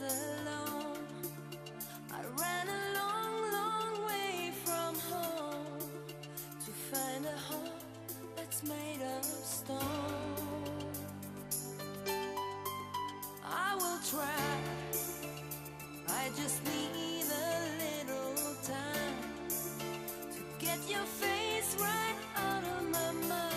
alone. I ran a long, long way from home to find a home that's made of stone. I will try, I just need a little time to get your face right out of my mind.